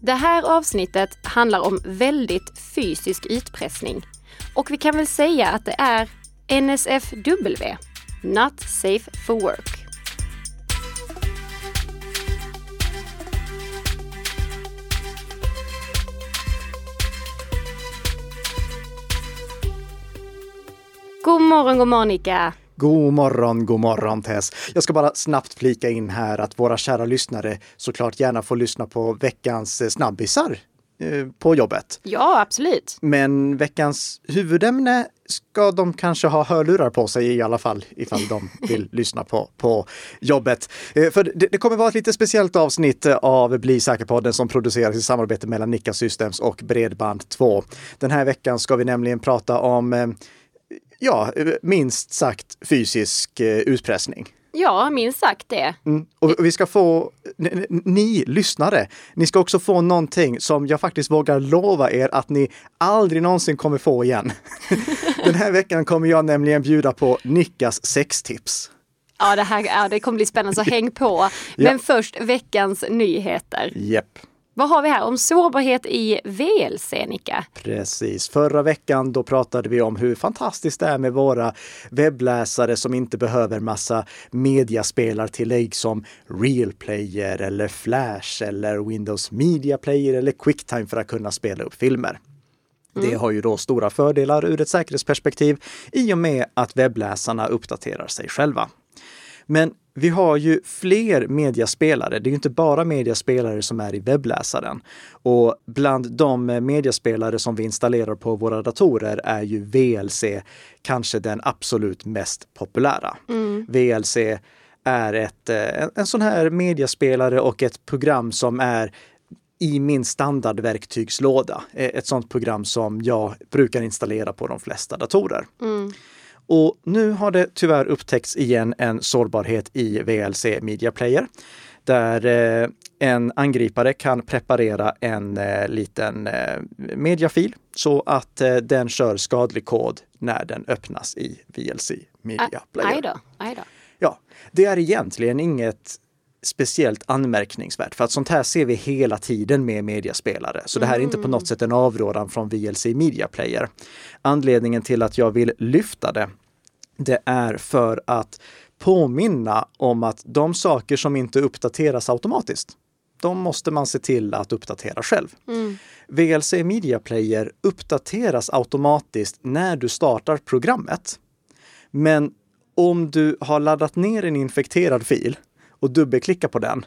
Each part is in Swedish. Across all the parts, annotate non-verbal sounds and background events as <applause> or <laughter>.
Det här avsnittet handlar om väldigt fysisk utpressning. Och vi kan väl säga att det är NSFW, Not Safe for Work. God morgon, god morgon Nika! God morgon, god morgon Tess. Jag ska bara snabbt flika in här att våra kära lyssnare såklart gärna får lyssna på veckans eh, snabbisar eh, på jobbet. Ja, absolut. Men veckans huvudämne ska de kanske ha hörlurar på sig i alla fall ifall de <laughs> vill lyssna på, på jobbet. Eh, för det, det, kommer vara ett lite speciellt avsnitt av Bli säker-podden som produceras i samarbete mellan Nika Systems och Bredband2. Den här veckan ska vi nämligen prata om ja, minst sagt fysisk eh, utpressning. Ja, minst sagt det. Mm. Och vi ska få, ni lyssnare, ni ska också få någonting som jag faktiskt vågar lova er att ni aldrig någonsin kommer få igen. <laughs> Den här veckan kommer jag nämligen bjuda på Nickas sextips. Ja, det, här, ja, det kommer bli spännande, så häng på. <laughs> Men ja. först veckans nyheter. Japp. Vad har vi här om sårbarhet i VLC, Nika? Precis. Förra veckan då pratade vi om hur fantastiskt det är med våra webbläsare som inte behöver massa mediaspelartillägg som Real Player eller Flash eller Windows Media Player eller Quicktime för att kunna spela upp filmer. Mm. Det har ju då stora fördelar ur ett säkerhetsperspektiv i och med att webbläsarna uppdaterar sig själva. Men vi har ju fler mediaspelare. Det är ju inte bara mediaspelare som är i webbläsaren. Och bland de mediaspelare som vi installerar på våra datorer är ju VLC kanske den absolut mest populära. Mm. VLC är ett, eh, en sån här mediaspelare och ett program som är i min standardverktygslåda. Eh, ett sånt program som jag brukar installera på de flesta datorer. Mm. Och nu har det tyvärr upptäckts igen en sårbarhet i VLC Media Player där eh, en angripare kan preparera en eh, liten eh, mediafil så att den kör skadlig kod när den öppnas i VLC Media Player. Aj då, aj då. Ja, det är egentligen inget speciellt anmärkningsvärt för att sånt här ser vi hela tiden med mediaspelare. Så det här är inte på något mm. sätt en avrådan från VLC Media Player. Anledningen till att jag vill lyfta det, det är för att påminna om att de saker som inte uppdateras automatiskt, de måste man se till att uppdatera själv. Mm. VLC Media Player uppdateras automatiskt när du startar programmet. Men om du har laddat ner en infekterad fil och dubbelklicka på den,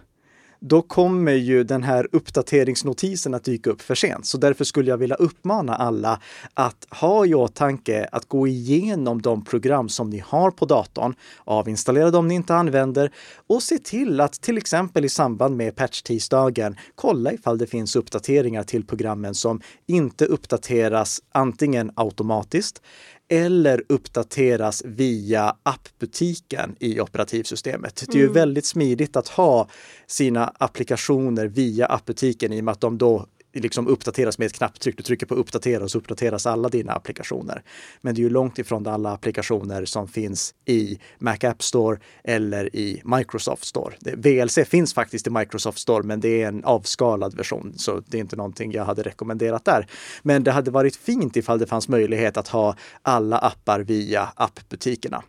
då kommer ju den här uppdateringsnotisen att dyka upp för sent. Så därför skulle jag vilja uppmana alla att ha i åtanke att gå igenom de program som ni har på datorn, avinstallera dem ni inte använder och se till att till exempel i samband med patch-tisdagen kolla ifall det finns uppdateringar till programmen som inte uppdateras antingen automatiskt eller uppdateras via appbutiken i operativsystemet. Det är ju mm. väldigt smidigt att ha sina applikationer via appbutiken i och med att de då liksom uppdateras med ett knapptryck. Du trycker på uppdatera och så uppdateras alla dina applikationer. Men det är ju långt ifrån alla applikationer som finns i Mac App Store eller i Microsoft Store. VLC finns faktiskt i Microsoft Store, men det är en avskalad version, så det är inte någonting jag hade rekommenderat där. Men det hade varit fint ifall det fanns möjlighet att ha alla appar via appbutikerna.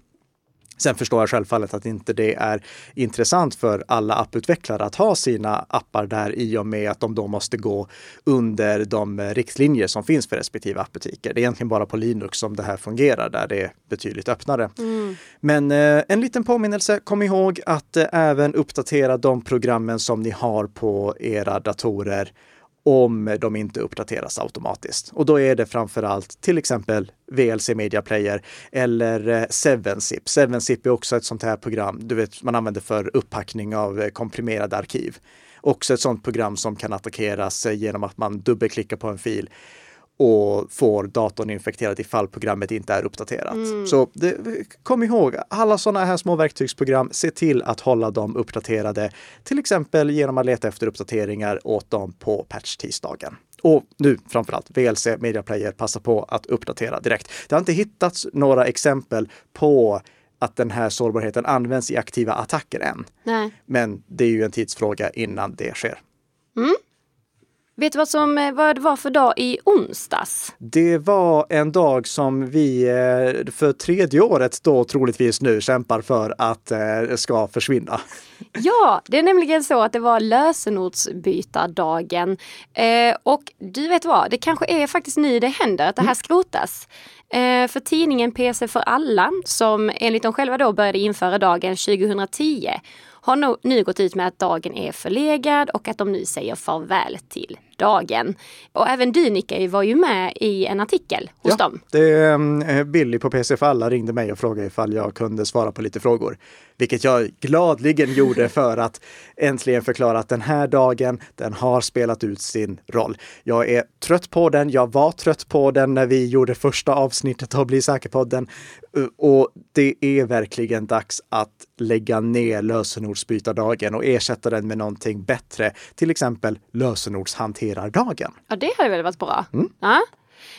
Sen förstår jag självfallet att inte det är intressant för alla apputvecklare att ha sina appar där i och med att de då måste gå under de riktlinjer som finns för respektive appbutiker. Det är egentligen bara på Linux som det här fungerar, där det är betydligt öppnare. Mm. Men eh, en liten påminnelse, kom ihåg att eh, även uppdatera de programmen som ni har på era datorer om de inte uppdateras automatiskt. Och då är det framför allt till exempel VLC Media Player eller eh, 7zip. 7zip är också ett sånt här program du vet, man använder för upppackning av eh, komprimerade arkiv. Också ett sånt program som kan attackeras eh, genom att man dubbelklickar på en fil och får datorn infekterad ifall programmet inte är uppdaterat. Mm. Så det, kom ihåg, alla sådana här små verktygsprogram, se till att hålla dem uppdaterade. Till exempel genom att leta efter uppdateringar åt dem på patch-tisdagen. Och nu framförallt VLC Media Player, passa på att uppdatera direkt. Det har inte hittats några exempel på att den här sårbarheten används i aktiva attacker än. Nej. Men det är ju en tidsfråga innan det sker. Mm. Vet du vad, som, vad det var för dag i onsdags? Det var en dag som vi eh, för tredje året då troligtvis nu kämpar för att eh, ska försvinna. <laughs> Ja, det är nämligen så att det var lösenordsbytardagen. Eh, och du vet vad, det kanske är faktiskt nu det händer att det här mm. skrotas. Eh, för tidningen PC för alla, som enligt dem själva då började införa dagen 2010, har nu gått ut med att dagen är förlegad och att de nu säger farväl till dagen. Och även du Nicka var ju med i en artikel hos ja, dem. Det, eh, Billy på PC för alla ringde mig och frågade ifall jag kunde svara på lite frågor. Vilket jag gladligen gjorde <laughs> för att äntligen förklara att den här dagen, den har spelat ut sin roll. Jag är trött på den. Jag var trött på den när vi gjorde första avsnittet av Bli säker-podden. Eh, och det är verkligen dags att lägga ner lösenordsbytardagen och ersätta den med någonting bättre. Till exempel lösenordshanterardagen. Ja, det hade väl varit bra. Mm. Ja.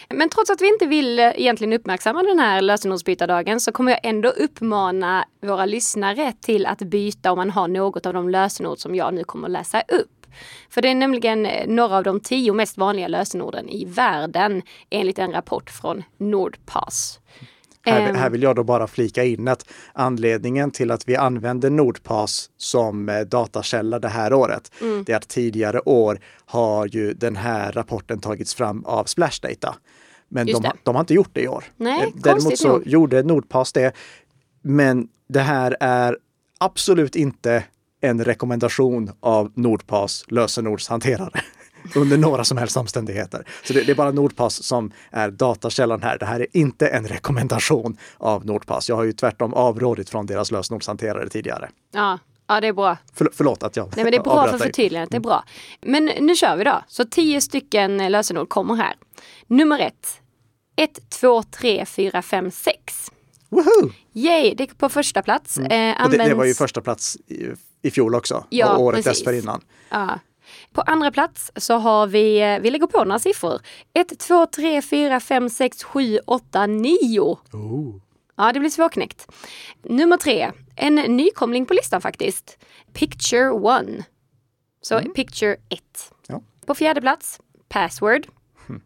Men trots att vi inte vill eh, egentligen uppmärksamma den här lösenordsbytardagen så kommer jag ändå uppmana våra lyssnare till att byta om man har något av de lösenord som jag nu kommer att läsa upp. För det är nämligen eh, några av de tio mest vanliga lösenorden i världen enligt en rapport från Nordpass. Här, här, vill jag då bara flika in att anledningen till att vi använder Nordpass som eh, datakälla det här året, mm. det är att tidigare år har ju den här rapporten tagits fram av Splashdata. Men de, de, har inte gjort det i år. Nej, eh, Däremot så nog. gjorde Nordpass det. Men det här är absolut inte en rekommendation av Nordpass lösenordshanterare under några som helst omständigheter. Så det, det, är bara Nordpass som är datakällan här. Det här är inte en rekommendation av Nordpass. Jag har ju tvärtom avrådit från deras lösenordshanterare tidigare. Ja, Ja, det är bra. För, förlåt att jag Nej, men Det är bra för förtydligandet. Det är bra. Men nu kör vi då. Så tio stycken lösenord kommer här. Nummer ett. 1, 2, 3, 4, 5, 6. Woohoo! Yay! Det är på första plats. Mm. Eh, används... det, det, var ju första plats i, i fjol också. Ja, och året precis. dessförinnan. Ja. På andra plats så har vi, eh, vi lägger på några siffror. 1, 2, 3, 4, 5, 6, 7, 8, 9. Oh. Ja, det blir svårknäckt. Nummer tre, en nykomling på listan faktiskt. Picture one. Så mm. picture 1. Ja. På fjärde plats, password. Mm.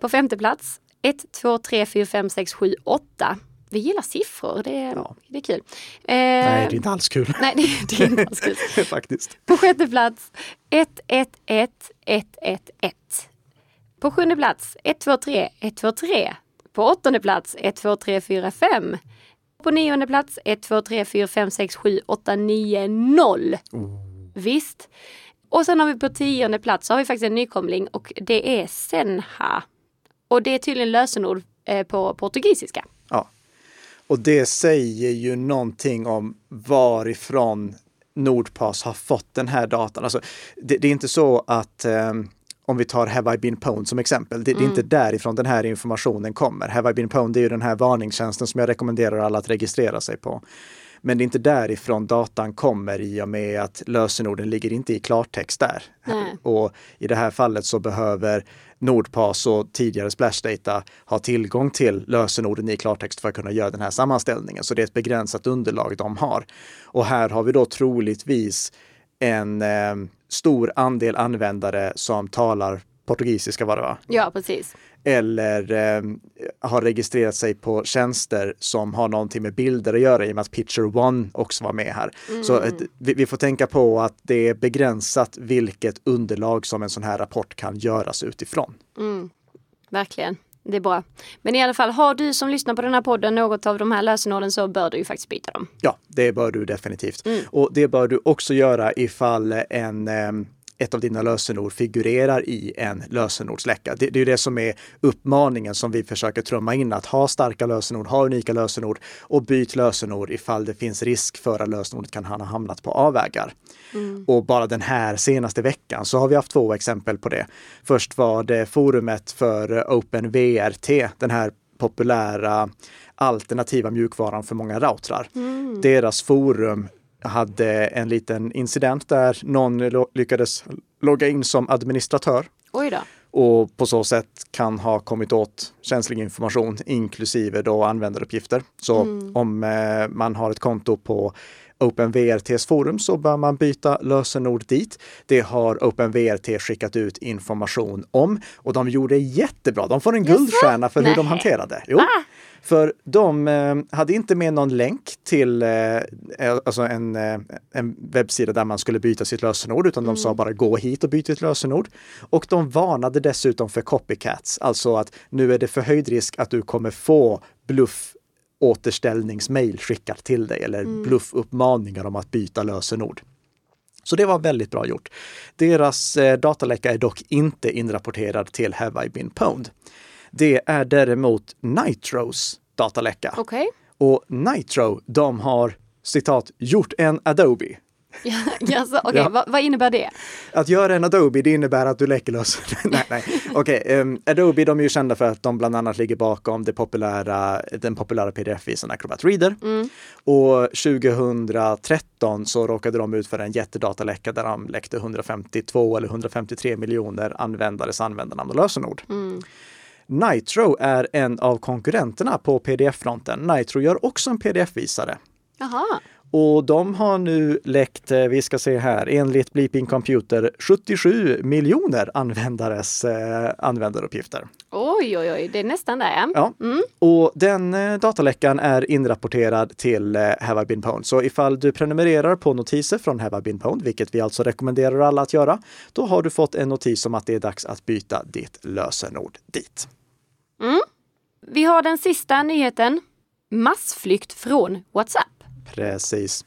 På femte plats, 1, 2, 3, 4, 5, 6, 7, 8 vi gillar siffror, det är, ja. det är kul. Eh, nej, det är inte alls kul. <laughs> Nej, det, det är inte alls kul. Faktiskt. På sjätte plats 111 111. På sjunde plats 123 123. På åttonde plats 1, 2, 3, 4, 5. På nionde plats 1, 2, 3, 4, 5, 6, 7, 8, 9, 0. Oh. Visst. Och sen har vi på tionde plats så har vi faktiskt en nykomling och det är Senha. Och det är tydligen lösenord eh, på portugisiska. Ja, och det säger ju någonting om varifrån Nordpass har fått den här datan. Alltså, det, det är inte så att um, om vi tar Have I been pwned som exempel, det, mm. det, är inte mm. därifrån den här informationen kommer. Have I been pwned, är ju den här varningstjänsten som jag rekommenderar alla att registrera sig på. Men det är inte därifrån datan kommer i och med att lösenorden ligger inte i klartext där. Nej. Och i det här fallet så behöver Nordpass och tidigare Splashdata har tillgång till lösenorden i klartext för att kunna göra den här sammanställningen. Så det är ett begränsat underlag de har. Och här har vi då troligtvis en eh, stor andel användare som talar portugisiska var det va? Ja, precis. Eller eh, har registrerat sig på tjänster som har någonting med bilder att göra i och med att Picture One också var med här. Mm. Så ett, vi, vi, får tänka på att det är begränsat vilket underlag som en sån här rapport kan göras utifrån. Mm. Verkligen. Det är bra. Men i alla fall, har du som lyssnar på den här podden något av de här lösenorden så bör du ju faktiskt byta dem. Ja, det bör du definitivt. Mm. Och det bör du också göra ifall en eh, ett av dina lösenord figurerar i en lösenordsläcka. Det, det är det som är uppmaningen som vi försöker trumma in, att ha starka lösenord, ha unika lösenord och byt lösenord ifall det finns risk för att lösenordet kan ha hamnat på avvägar. Mm. Och bara den här senaste veckan så har vi haft två exempel på det. Först var det forumet för OpenVRT, den här populära alternativa mjukvaran för många routrar. Mm. Deras forum hade en liten incident där någon lyckades logga in som administratör. Oj då. Och på så sätt kan ha kommit åt känslig information inklusive då användaruppgifter. Så mm. om eh, man har ett konto på OpenVRTs forum så bör man byta lösenord dit. Det har OpenVRT skickat ut information om och de gjorde jättebra. De får en guldstjärna för hur Nej. de hanterade. Jo. Ah. För de eh, hade inte med någon länk till eh, eh, alltså en, eh, en webbsida där man skulle byta sitt lösenord, utan mm. de sa mm. bara gå hit och byt ett lösenord. Och de varnade dessutom för copycats, alltså att nu är det förhöjd risk att du kommer få bluff återställningsmail skickat till dig eller mm. bluffuppmaningar om att byta lösenord. Så det var väldigt bra gjort. Deras eh, dataläcka är dock inte inrapporterad till Have I been pwned. Det är däremot Nitros dataläcka. Okay. Och Nitro, de har citat gjort en Adobe. <laughs> alltså, okay. ja. vad, vad innebär det? Att göra en Adobe, det innebär att du läcker lös. <laughs> nej, nej. <laughs> Okej, okay, um, Adobe, de är ju kända för att de bland annat ligger bakom det populära, den populära pdf-visan Acrobat Reader. Mm. Och 2013 så råkade de ut för en jättedataläcka där de läckte 152 eller 153 miljoner användares användarnamn och lösenord. Mm. Nitro är en av konkurrenterna på pdf-fronten. Nitro gör också en pdf-visare. Jaha. Och de har nu läckt, eh, vi ska se här, enligt Bleeping Computer 77 miljoner användares eh, användaruppgifter. Oj, oj, oj, det är nästan där. Ja, mm. och den eh, dataläckan är inrapporterad till eh, Have I been pwned. Så ifall du prenumererar på notiser från Have I been pwned, vilket vi alltså rekommenderar alla att göra, då har du fått en notis om att det är dags att byta ditt lösenord dit. Mm. Vi har den sista nyheten. Massflykt från WhatsApp. Precis.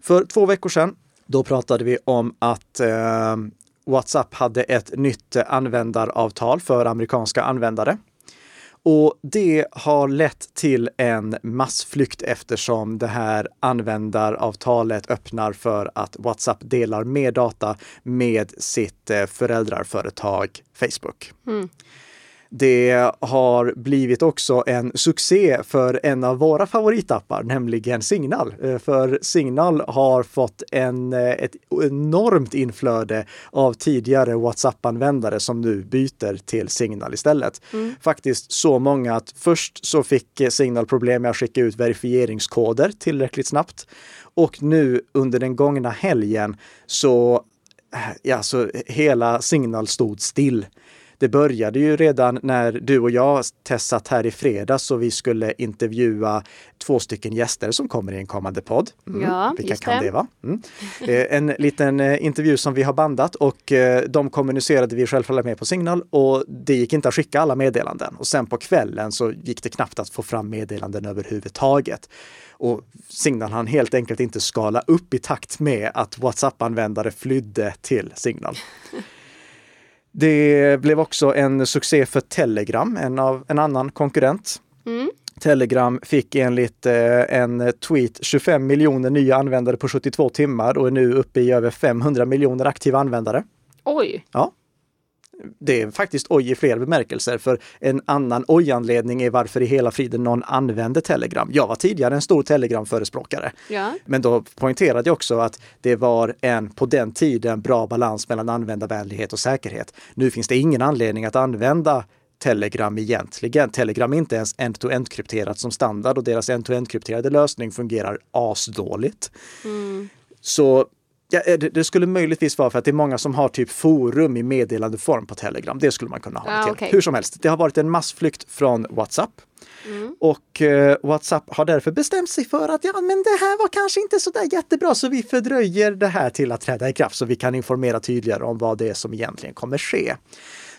För två veckor sedan, då pratade vi om att eh, WhatsApp hade ett nytt användaravtal för amerikanska användare. Och det har lett till en massflykt eftersom det här användaravtalet öppnar för att WhatsApp delar mer data med sitt eh, föräldraföretag Facebook. Mm. Det har blivit också en succé för en av våra favoritappar, nämligen Signal. Eh, för Signal har fått en, eh, ett enormt inflöde av tidigare WhatsApp-användare som nu byter till Signal istället. Mm. Faktiskt så många att först så fick Signal problem med att skicka ut verifieringskoder tillräckligt snabbt. Och nu under den gångna helgen så eh, ja, så hela Signal stod still det började ju redan när du och jag testat här i fredags och vi skulle intervjua två stycken gäster som kommer i en kommande podd. Mm. Ja, Vilka kan det, det vara? Mm. Eh, en liten eh, intervju som vi har bandat och eh, de kommunicerade vi självfallet med på Signal och det gick inte att skicka alla meddelanden. Och sen på kvällen så gick det knappt att få fram meddelanden överhuvudtaget. Och Signal hann helt enkelt inte skala upp i takt med att WhatsApp-användare flydde till Signal. Det blev också en succé för Telegram, en, av, en annan konkurrent. Mm. Telegram fick enligt eh, en tweet 25 miljoner nya användare på 72 timmar och är nu uppe i över 500 miljoner aktiva användare. Oj! Ja det är faktiskt oj i flera bemärkelser, för en annan oj-anledning är varför i hela friden någon använder Telegram. Jag var tidigare en stor Telegram-förespråkare. Ja. Men då poängterade jag också att det var en, på den tiden, bra balans mellan användarvänlighet och säkerhet. Nu finns det ingen anledning att använda Telegram egentligen. Telegram är inte ens end-to-end krypterat som standard och deras end-to-end krypterade lösning fungerar asdåligt. Mm. Så Ja, eh, det, det, skulle möjligtvis vara för att det är många som har typ forum i meddelandeform på Telegram. Det skulle man kunna ha ah, till. Okay. Hur som helst, det har varit en massflykt från WhatsApp. Mm. Och eh, WhatsApp har därför bestämt sig för att ja, men det här var kanske inte så där jättebra så vi fördröjer det här till att träda i kraft så vi kan informera tydligare om vad det är som egentligen kommer ske.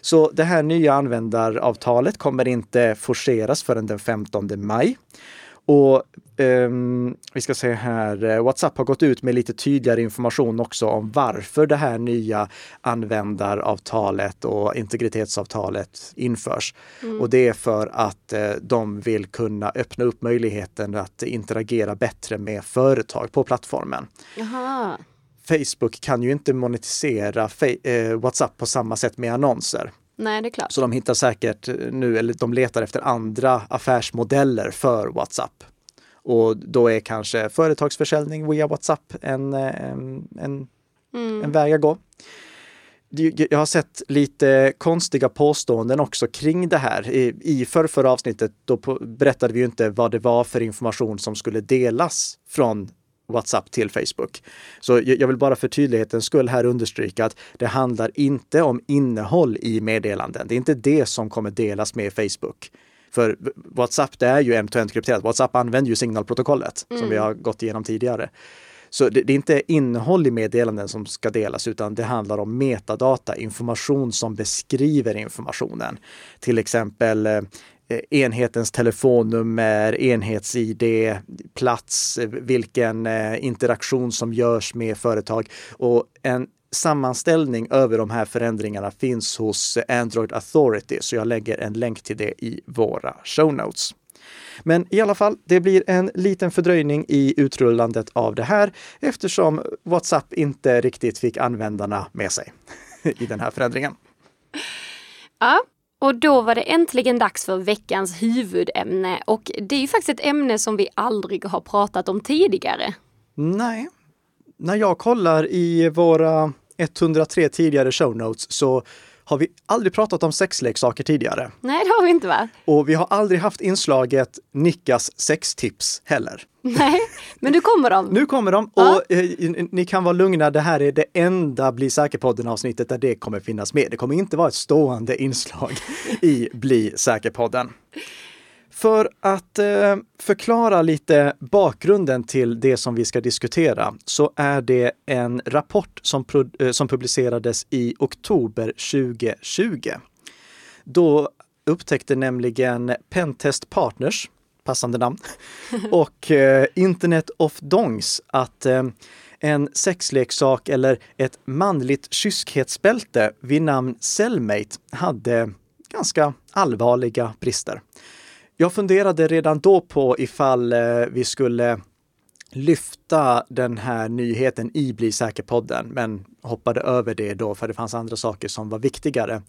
Så det här nya användaravtalet kommer inte forceras förrän den 15 maj. Och um, vi ska se här, eh, WhatsApp har gått ut med lite tydligare information också om varför det här nya användaravtalet och integritetsavtalet införs. Mm. Och det är för att uh, de vill kunna öppna upp möjligheten att interagera bättre med företag på plattformen. Aha. Facebook kan ju inte monetisera uh, WhatsApp på samma sätt med annonser. Nej, det är klart. Så de hittar säkert nu, eller de letar efter andra affärsmodeller för WhatsApp. Och då är kanske företagsförsäljning via WhatsApp en, en, en, mm. en väg att gå. Jag har sett lite konstiga påståenden också kring det här. I förra, avsnittet då berättade vi inte vad det var för information som skulle delas från WhatsApp till Facebook. Så jag vill bara för tydlighetens skull här understryka att det handlar inte om innehåll i meddelanden. Det är inte det som kommer delas med Facebook. För WhatsApp, det är ju end-to-end krypterat. WhatsApp använder ju signalprotokollet mm. som vi har gått igenom tidigare. Så det, det, är inte innehåll i meddelanden som ska delas utan det handlar om metadata, information som beskriver informationen. Till exempel eh, Eh, enhetens telefonnummer, enhets-id, plats, vilken eh, interaktion som görs med företag. Och en sammanställning över de här förändringarna finns hos Android Authority, så jag lägger en länk till det i våra show notes. Men i alla fall, det blir en liten fördröjning i utrullandet av det här eftersom WhatsApp inte riktigt fick användarna med sig <laughs> i den här förändringen. Ja, och då var det äntligen dags för veckans huvudämne och det är ju faktiskt ett ämne som vi aldrig har pratat om tidigare. Nej. När jag kollar i våra 103 tidigare show notes så har vi aldrig pratat om sexleksaker tidigare. Nej, det har vi inte va? Och vi har aldrig haft inslaget Nickas sextips heller. <laughs> Nej, men nu kommer de. Nu kommer de ja. och eh, ni kan vara lugna. Det här är det enda Bli säker-podden avsnittet där det kommer finnas med. Det kommer inte vara ett stående inslag <laughs> i Bli säker-podden. För att eh, förklara lite bakgrunden till det som vi ska diskutera så är det en rapport som, eh, som publicerades i oktober 2020. Då upptäckte nämligen Pentest Partners, passande namn, <laughs> och eh, Internet of Dongs att eh, en sexleksak eller ett manligt kyskhetsbälte vid namn Cellmate hade ganska allvarliga brister. Jag funderade redan då på ifall eh, vi skulle lyfta den här nyheten i Bli säker-podden, men hoppade över det då för det fanns andra saker som var viktigare.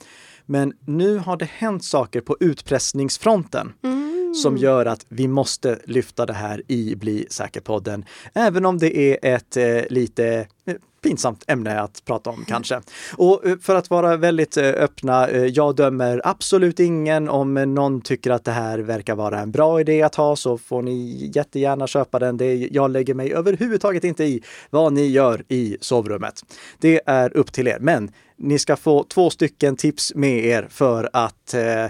Men nu har det hänt saker på utpressningsfronten mm som gör att vi måste lyfta det här i Bli säker-podden. Även om det är ett eh, lite eh, pinsamt ämne att prata om <laughs> kanske. Och eh, för att vara väldigt eh, öppna, jag dömer absolut ingen. Om någon tycker att det här verkar vara en bra idé att ha så får ni jättegärna köpa den. Det jag lägger mig överhuvudtaget inte i vad ni gör i sovrummet. Det är upp till er. Men ni ska få två stycken tips med er för att eh,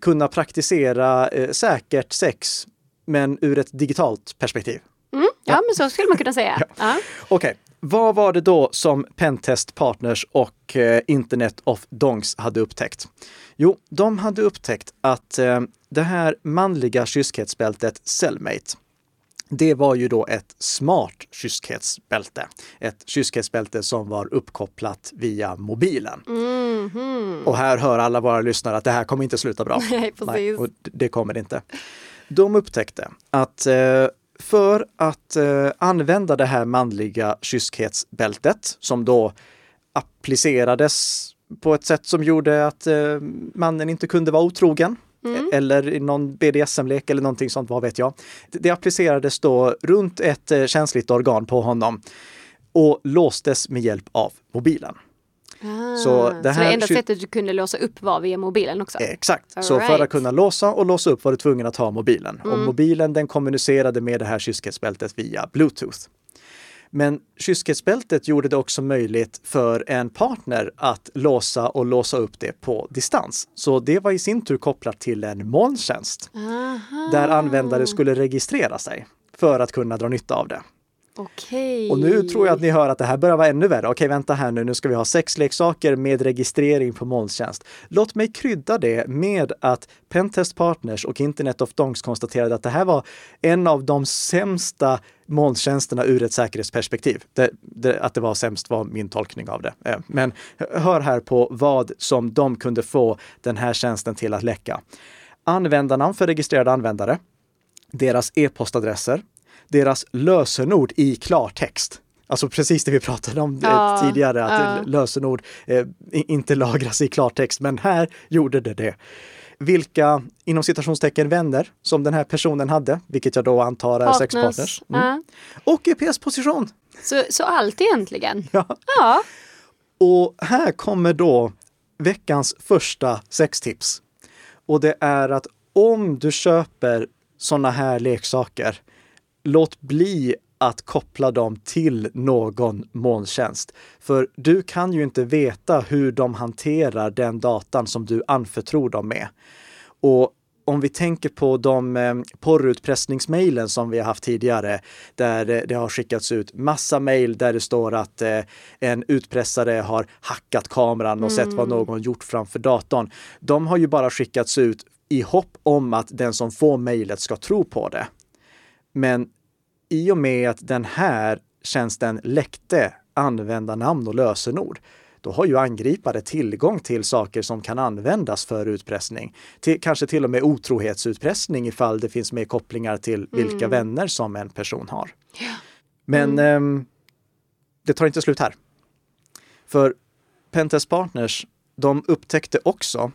kunna praktisera eh, säkert sex, men ur ett digitalt perspektiv. Mm, ja, ja, men så skulle man kunna säga. <laughs> ja. ja. Okej, okay. Vad var det då som Pentest Partners och eh, Internet of Dongs hade upptäckt? Jo, de hade upptäckt att eh, det här manliga kyskhetsbältet Cellmate, det var ju då ett smart kyskhetsbälte. Ett kyskhetsbälte som var uppkopplat via mobilen. Mm -hmm. Och här hör alla våra lyssnare att det här kommer inte sluta bra. <laughs> Nej. Nej, och det kommer det inte. De upptäckte att eh, för att eh, använda det här manliga kyskhetsbältet som då applicerades på ett sätt som gjorde att eh, mannen inte kunde vara otrogen. Mm. Eller i någon BDSM-lek eller någonting sånt, vad vet jag. Det applicerades då runt ett eh, känsligt organ på honom och låstes med hjälp av mobilen. Ah, så, det, så det enda sättet du kunde låsa upp var via mobilen också? Exakt, All så right. för att kunna låsa och låsa upp var du tvungen att ha mobilen. Mm. Och mobilen den kommunicerade med det här kyskhetsbältet via Bluetooth. Men kyskhetsbältet gjorde det också möjligt för en partner att låsa och låsa upp det på distans. Så det var i sin tur kopplat till en molntjänst Aha. där användare skulle registrera sig för att kunna dra nytta av det. Okej. Och nu tror jag att ni hör att det här börjar vara ännu värre. Okej, vänta här nu, nu ska vi ha sexleksaker med registrering på molntjänst. Låt mig krydda det med att Pentest Partners och Internet of Dongs konstaterade att det här var en av de sämsta molntjänsterna ur ett säkerhetsperspektiv. Det, det, att det var sämst var min tolkning av det. Eh, men hör här på vad som de kunde få den här tjänsten till att läcka. Användarnamn för registrerade användare, deras e-postadresser, deras lösenord i klartext. Alltså precis det vi pratade om eh, ja, tidigare, att ja. lösenord eh, inte lagras i klartext, men här gjorde det det. Vilka, inom citationstecken, vänner som den här personen hade, vilket jag då antar är sexpartners. Mm. Ja. Och GPS-position. Så, så allt egentligen? <laughs> Ja. ja. Och här kommer då veckans första sextips. Och det är att om du köper sådana här leksaker låt bli att koppla dem till någon molntjänst. För du kan ju inte veta hur de hanterar den datan som du anförtror dem med. Och om vi tänker på de eh, porrutpressningsmejlen som vi har haft tidigare, där eh, det har skickats ut massa mejl där det står att eh, en utpressare har hackat kameran och mm. sett vad mm. någon gjort framför datorn. De har ju bara skickats ut i hopp om att den som får mejlet ska tro på det. Men i och med att den här tjänsten läckte användarnamn och lösenord då har ju angripare tillgång till saker som kan användas för utpressning. Till, kanske till och med otrohetsutpressning ifall det finns med kopplingar till vilka mm. vänner som en person har. Ja. Men mm. eh, det tar inte slut här. För Pentest Partners, de upptäckte också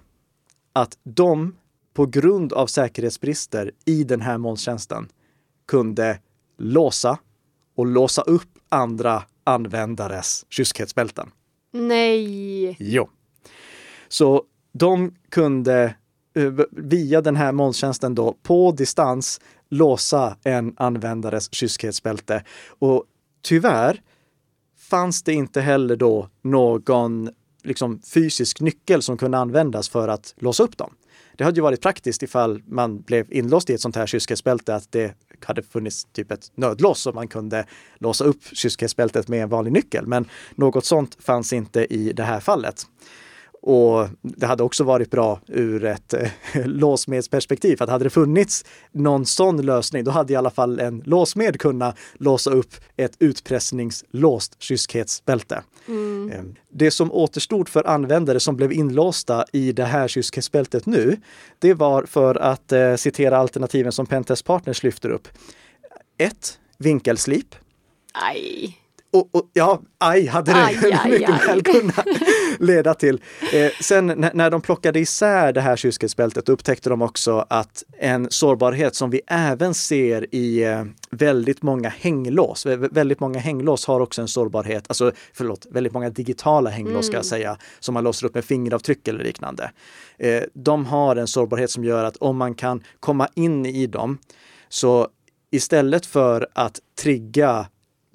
att de på grund av säkerhetsbrister i den här molntjänsten kunde låsa och låsa upp andra användares kyskhetsbälten. Nej! Jo. Så de kunde eh, via den här molntjänsten då på distans låsa en användares kyskhetsbälte. Och tyvärr fanns det inte heller då någon liksom, fysisk nyckel som kunde användas för att låsa upp dem. Det hade ju varit praktiskt ifall man blev inlåst i ett sånt här kyskhetsbälte att det hade funnits typ ett nödlås så man kunde låsa upp kyskhetsbältet med en vanlig nyckel. Men något sånt fanns inte i det här fallet. Och det hade också varit bra ur ett eh, <laughs> låsmedsperspektiv. Att hade det funnits någon sån lösning, då hade i alla fall en låsmed kunnat låsa upp ett utpressningslåst kyskhetsbälte. Mm. Eh, det som återstod för användare som blev inlåsta i det här kyskhetsbältet nu, det var för att eh, citera alternativen som Pentest Partners lyfter upp. Ett, Vinkelslip. Aj och, och, ja, aj hade det aj, aj, mycket aj. väl kunnat leda till. Eh, sen när, när de plockade isär det här kyskhetsbältet upptäckte de också att en sårbarhet som vi även ser i eh, väldigt många hänglås, väldigt många hänglås har också en sårbarhet, alltså förlåt, väldigt många digitala hänglås mm. ska jag mm. säga, som man låser upp med fingeravtryck eller liknande. Eh, de har en sårbarhet som gör att om man kan komma in i dem så istället för att trigga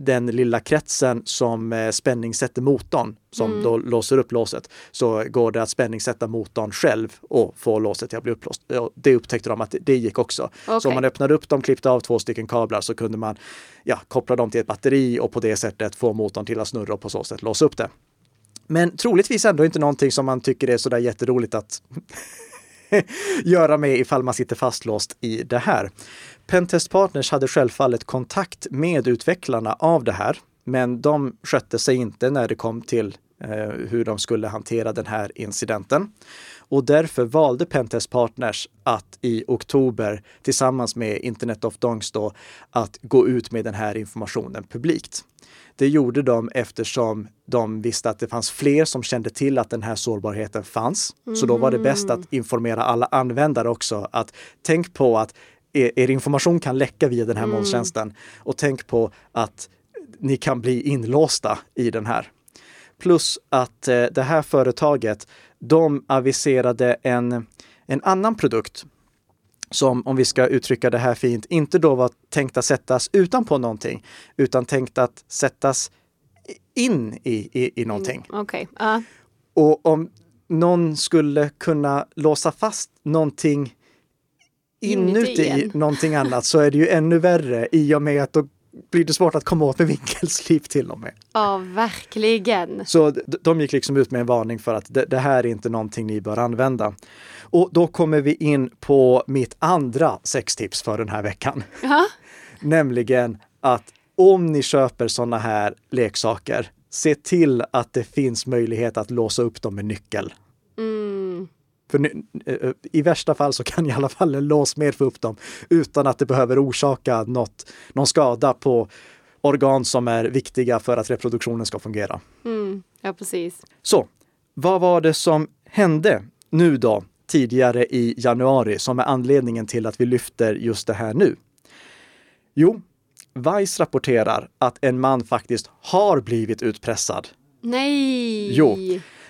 den lilla kretsen som eh, spänningssätter motorn, som mm. då låser upp låset, så går det att spänningssätta motorn själv och få låset att bli upplåst. Det upptäckte de att det gick också. Okay. Så om man öppnade upp dem, klippte av två stycken kablar så kunde man ja, koppla dem till ett batteri och på det sättet få motorn till att snurra och på så sätt låsa upp det. Men troligtvis ändå inte någonting som man tycker är sådär jätteroligt att <laughs> göra med ifall man sitter fastlåst i det här. Pentest Partners hade självfallet kontakt med utvecklarna av det här, men de skötte sig inte när det kom till eh, hur de skulle hantera den här incidenten. Och därför valde Pentest Partners att i oktober tillsammans med Internet of Dongs då att gå ut med den här informationen publikt. Det gjorde de eftersom de visste att det fanns fler som kände till att den här sårbarheten fanns. Mm. Så då var det bäst att mm. informera alla användare också att tänk på att er, er information kan läcka via den här mm. molntjänsten och tänk på att ni kan bli inlåsta i den här. Plus att eh, det här företaget, de aviserade en, en annan produkt som, om vi ska uttrycka det här fint, inte då var tänkt att sättas utanpå någonting, utan tänkt att sättas in i, i, i någonting. Mm, okay. uh. Och om någon skulle kunna låsa fast någonting inuti i någonting annat så är det ju ännu värre i och med att då blir det svårt att komma åt med vinkelslip till och med. Ja, verkligen. Så de gick liksom ut med en varning för att det, det, här är inte någonting ni bör använda. Och då kommer vi in på mitt andra sextips för den här veckan. Ja. <laughs> Nämligen att om ni köper sådana här leksaker, se till att det finns möjlighet att låsa upp dem med nyckel. Mm. För eh, eh, i värsta fall så kan i alla fall en låsmed få upp dem utan att det behöver orsaka något, någon skada på organ som är viktiga för att reproduktionen ska fungera. Mm, ja, precis. Så, vad var det som hände nu då tidigare i januari som är anledningen till att vi lyfter just det här nu? Jo, Vice rapporterar att en man faktiskt har blivit utpressad. Nej! Jo.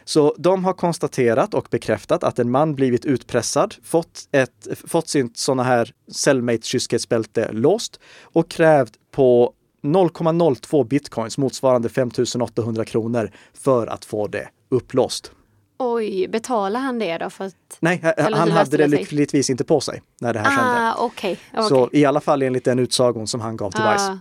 Så de har konstaterat och bekräftat att en man blivit utpressad, fått, ett, fått sin sådana här cellmate kyskhetsbälte låst och krävt på 0,02 bitcoins motsvarande 5800 kronor för att få det upplåst. Oj, betalar han det då? För att... Nej, han hade det lyckligtvis inte på sig när det här ah, hände. Okay, okay. Så i alla fall enligt den utsagon som han gav till ah. Vice.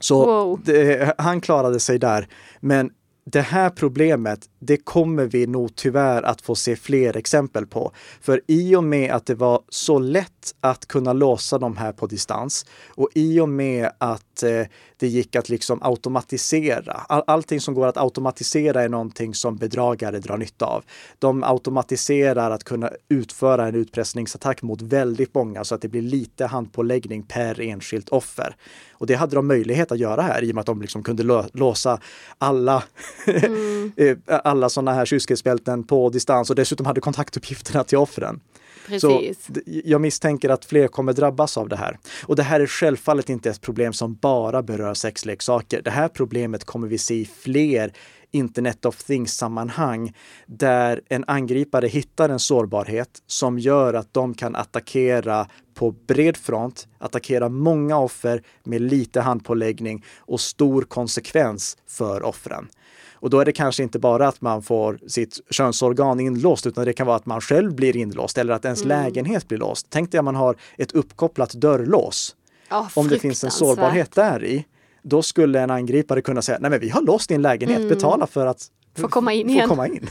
Så wow. det, han klarade sig där. Men det här problemet, det kommer vi nog tyvärr att få se fler exempel på. För i och med att det var så lätt att kunna låsa de här på distans och i och med att eh, det gick att liksom automatisera. All, allting som går att automatisera är någonting som bedragare drar nytta av. De automatiserar att kunna utföra en utpressningsattack mot väldigt många så att det blir lite handpåläggning per enskilt offer. Och det hade de möjlighet att göra här i och med att de liksom kunde låsa alla, mm. <laughs> Eh, alla sådana här kylskåpsbälten på distans och dessutom hade kontaktuppgifterna till offren. Precis. Så jag misstänker att fler kommer drabbas av det här. Och det här är självfallet inte ett problem som bara berör sexleksaker. Det här problemet kommer vi se i fler Internet of Things-sammanhang där en angripare hittar en sårbarhet som gör att de kan attackera på bred front, attackera många offer med lite handpåläggning och stor konsekvens för offren. Och då är det kanske inte bara att man får sitt könsorgan inlåst, utan det kan vara att man själv blir inlåst eller att ens mm. lägenhet blir låst. Tänk dig att man har ett uppkopplat dörrlås. Oh, Om det finns en sårbarhet där i, då skulle en angripare kunna säga, nej men vi har låst din lägenhet, mm. betala för att få komma in igen. Komma in.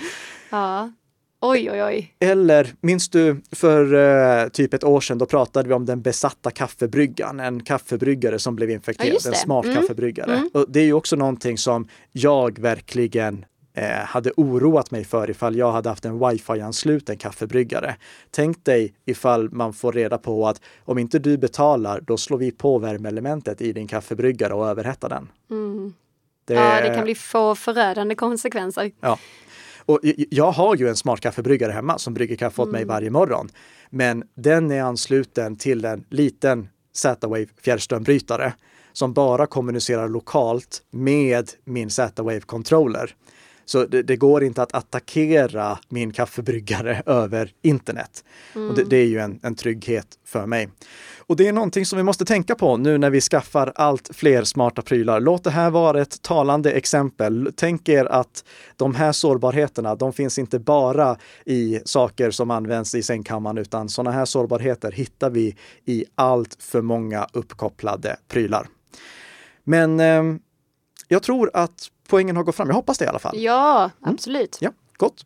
<laughs> ja. Oj, oj, oj. Eller minns du för uh, typ ett år sedan, då pratade vi om den besatta kaffebryggan, en kaffebryggare som blev infekterad, ja, en smart mm. kaffebryggare. Mm. Och det är ju också någonting som jag verkligen eh, hade oroat mig för ifall jag hade haft en wifi-ansluten kaffebryggare. Tänk dig ifall man får reda på att om inte du betalar, då slår vi på värmeelementet i din kaffebryggare och överhettar den. Mm. Det... Ja, det kan bli få förödande konsekvenser. Ja. Och jag har ju en smart kaffebryggare hemma som brygger kaffe åt mig mm. varje morgon. Men den är ansluten till en liten Z-Wave fjärrströmbrytare som bara kommunicerar lokalt med min Z-Wave controller. Så det, det, går inte att attackera min kaffebryggare <laughs> över internet. Mm. Och det, det, är ju en, en trygghet för mig. Och det är någonting som vi måste tänka på nu när vi skaffar allt fler smarta prylar. Låt det här vara ett talande exempel. Tänk er att de här sårbarheterna, de finns inte bara i saker som används i sängkammaren, utan sådana här sårbarheter hittar vi i allt för många uppkopplade prylar. Men eh, jag tror att poängen har gått fram. Jag hoppas det i alla fall. Ja, mm. absolut. Mm. Ja, gott.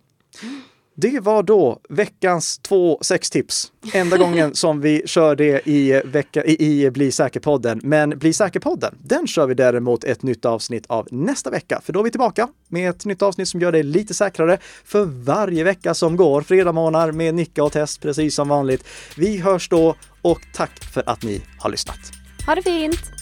Det var då veckans två sextips. Enda <laughs> gången som vi kör det i, vecka, i, i Bli säker-podden. Men Bli säker-podden, den kör vi däremot ett nytt avsnitt av nästa vecka. För då är vi tillbaka med ett nytt avsnitt som gör dig lite säkrare för varje vecka som går. Fredag månader med Nicka och Test precis som vanligt. Vi hörs då och tack för att ni har lyssnat. Ha det fint!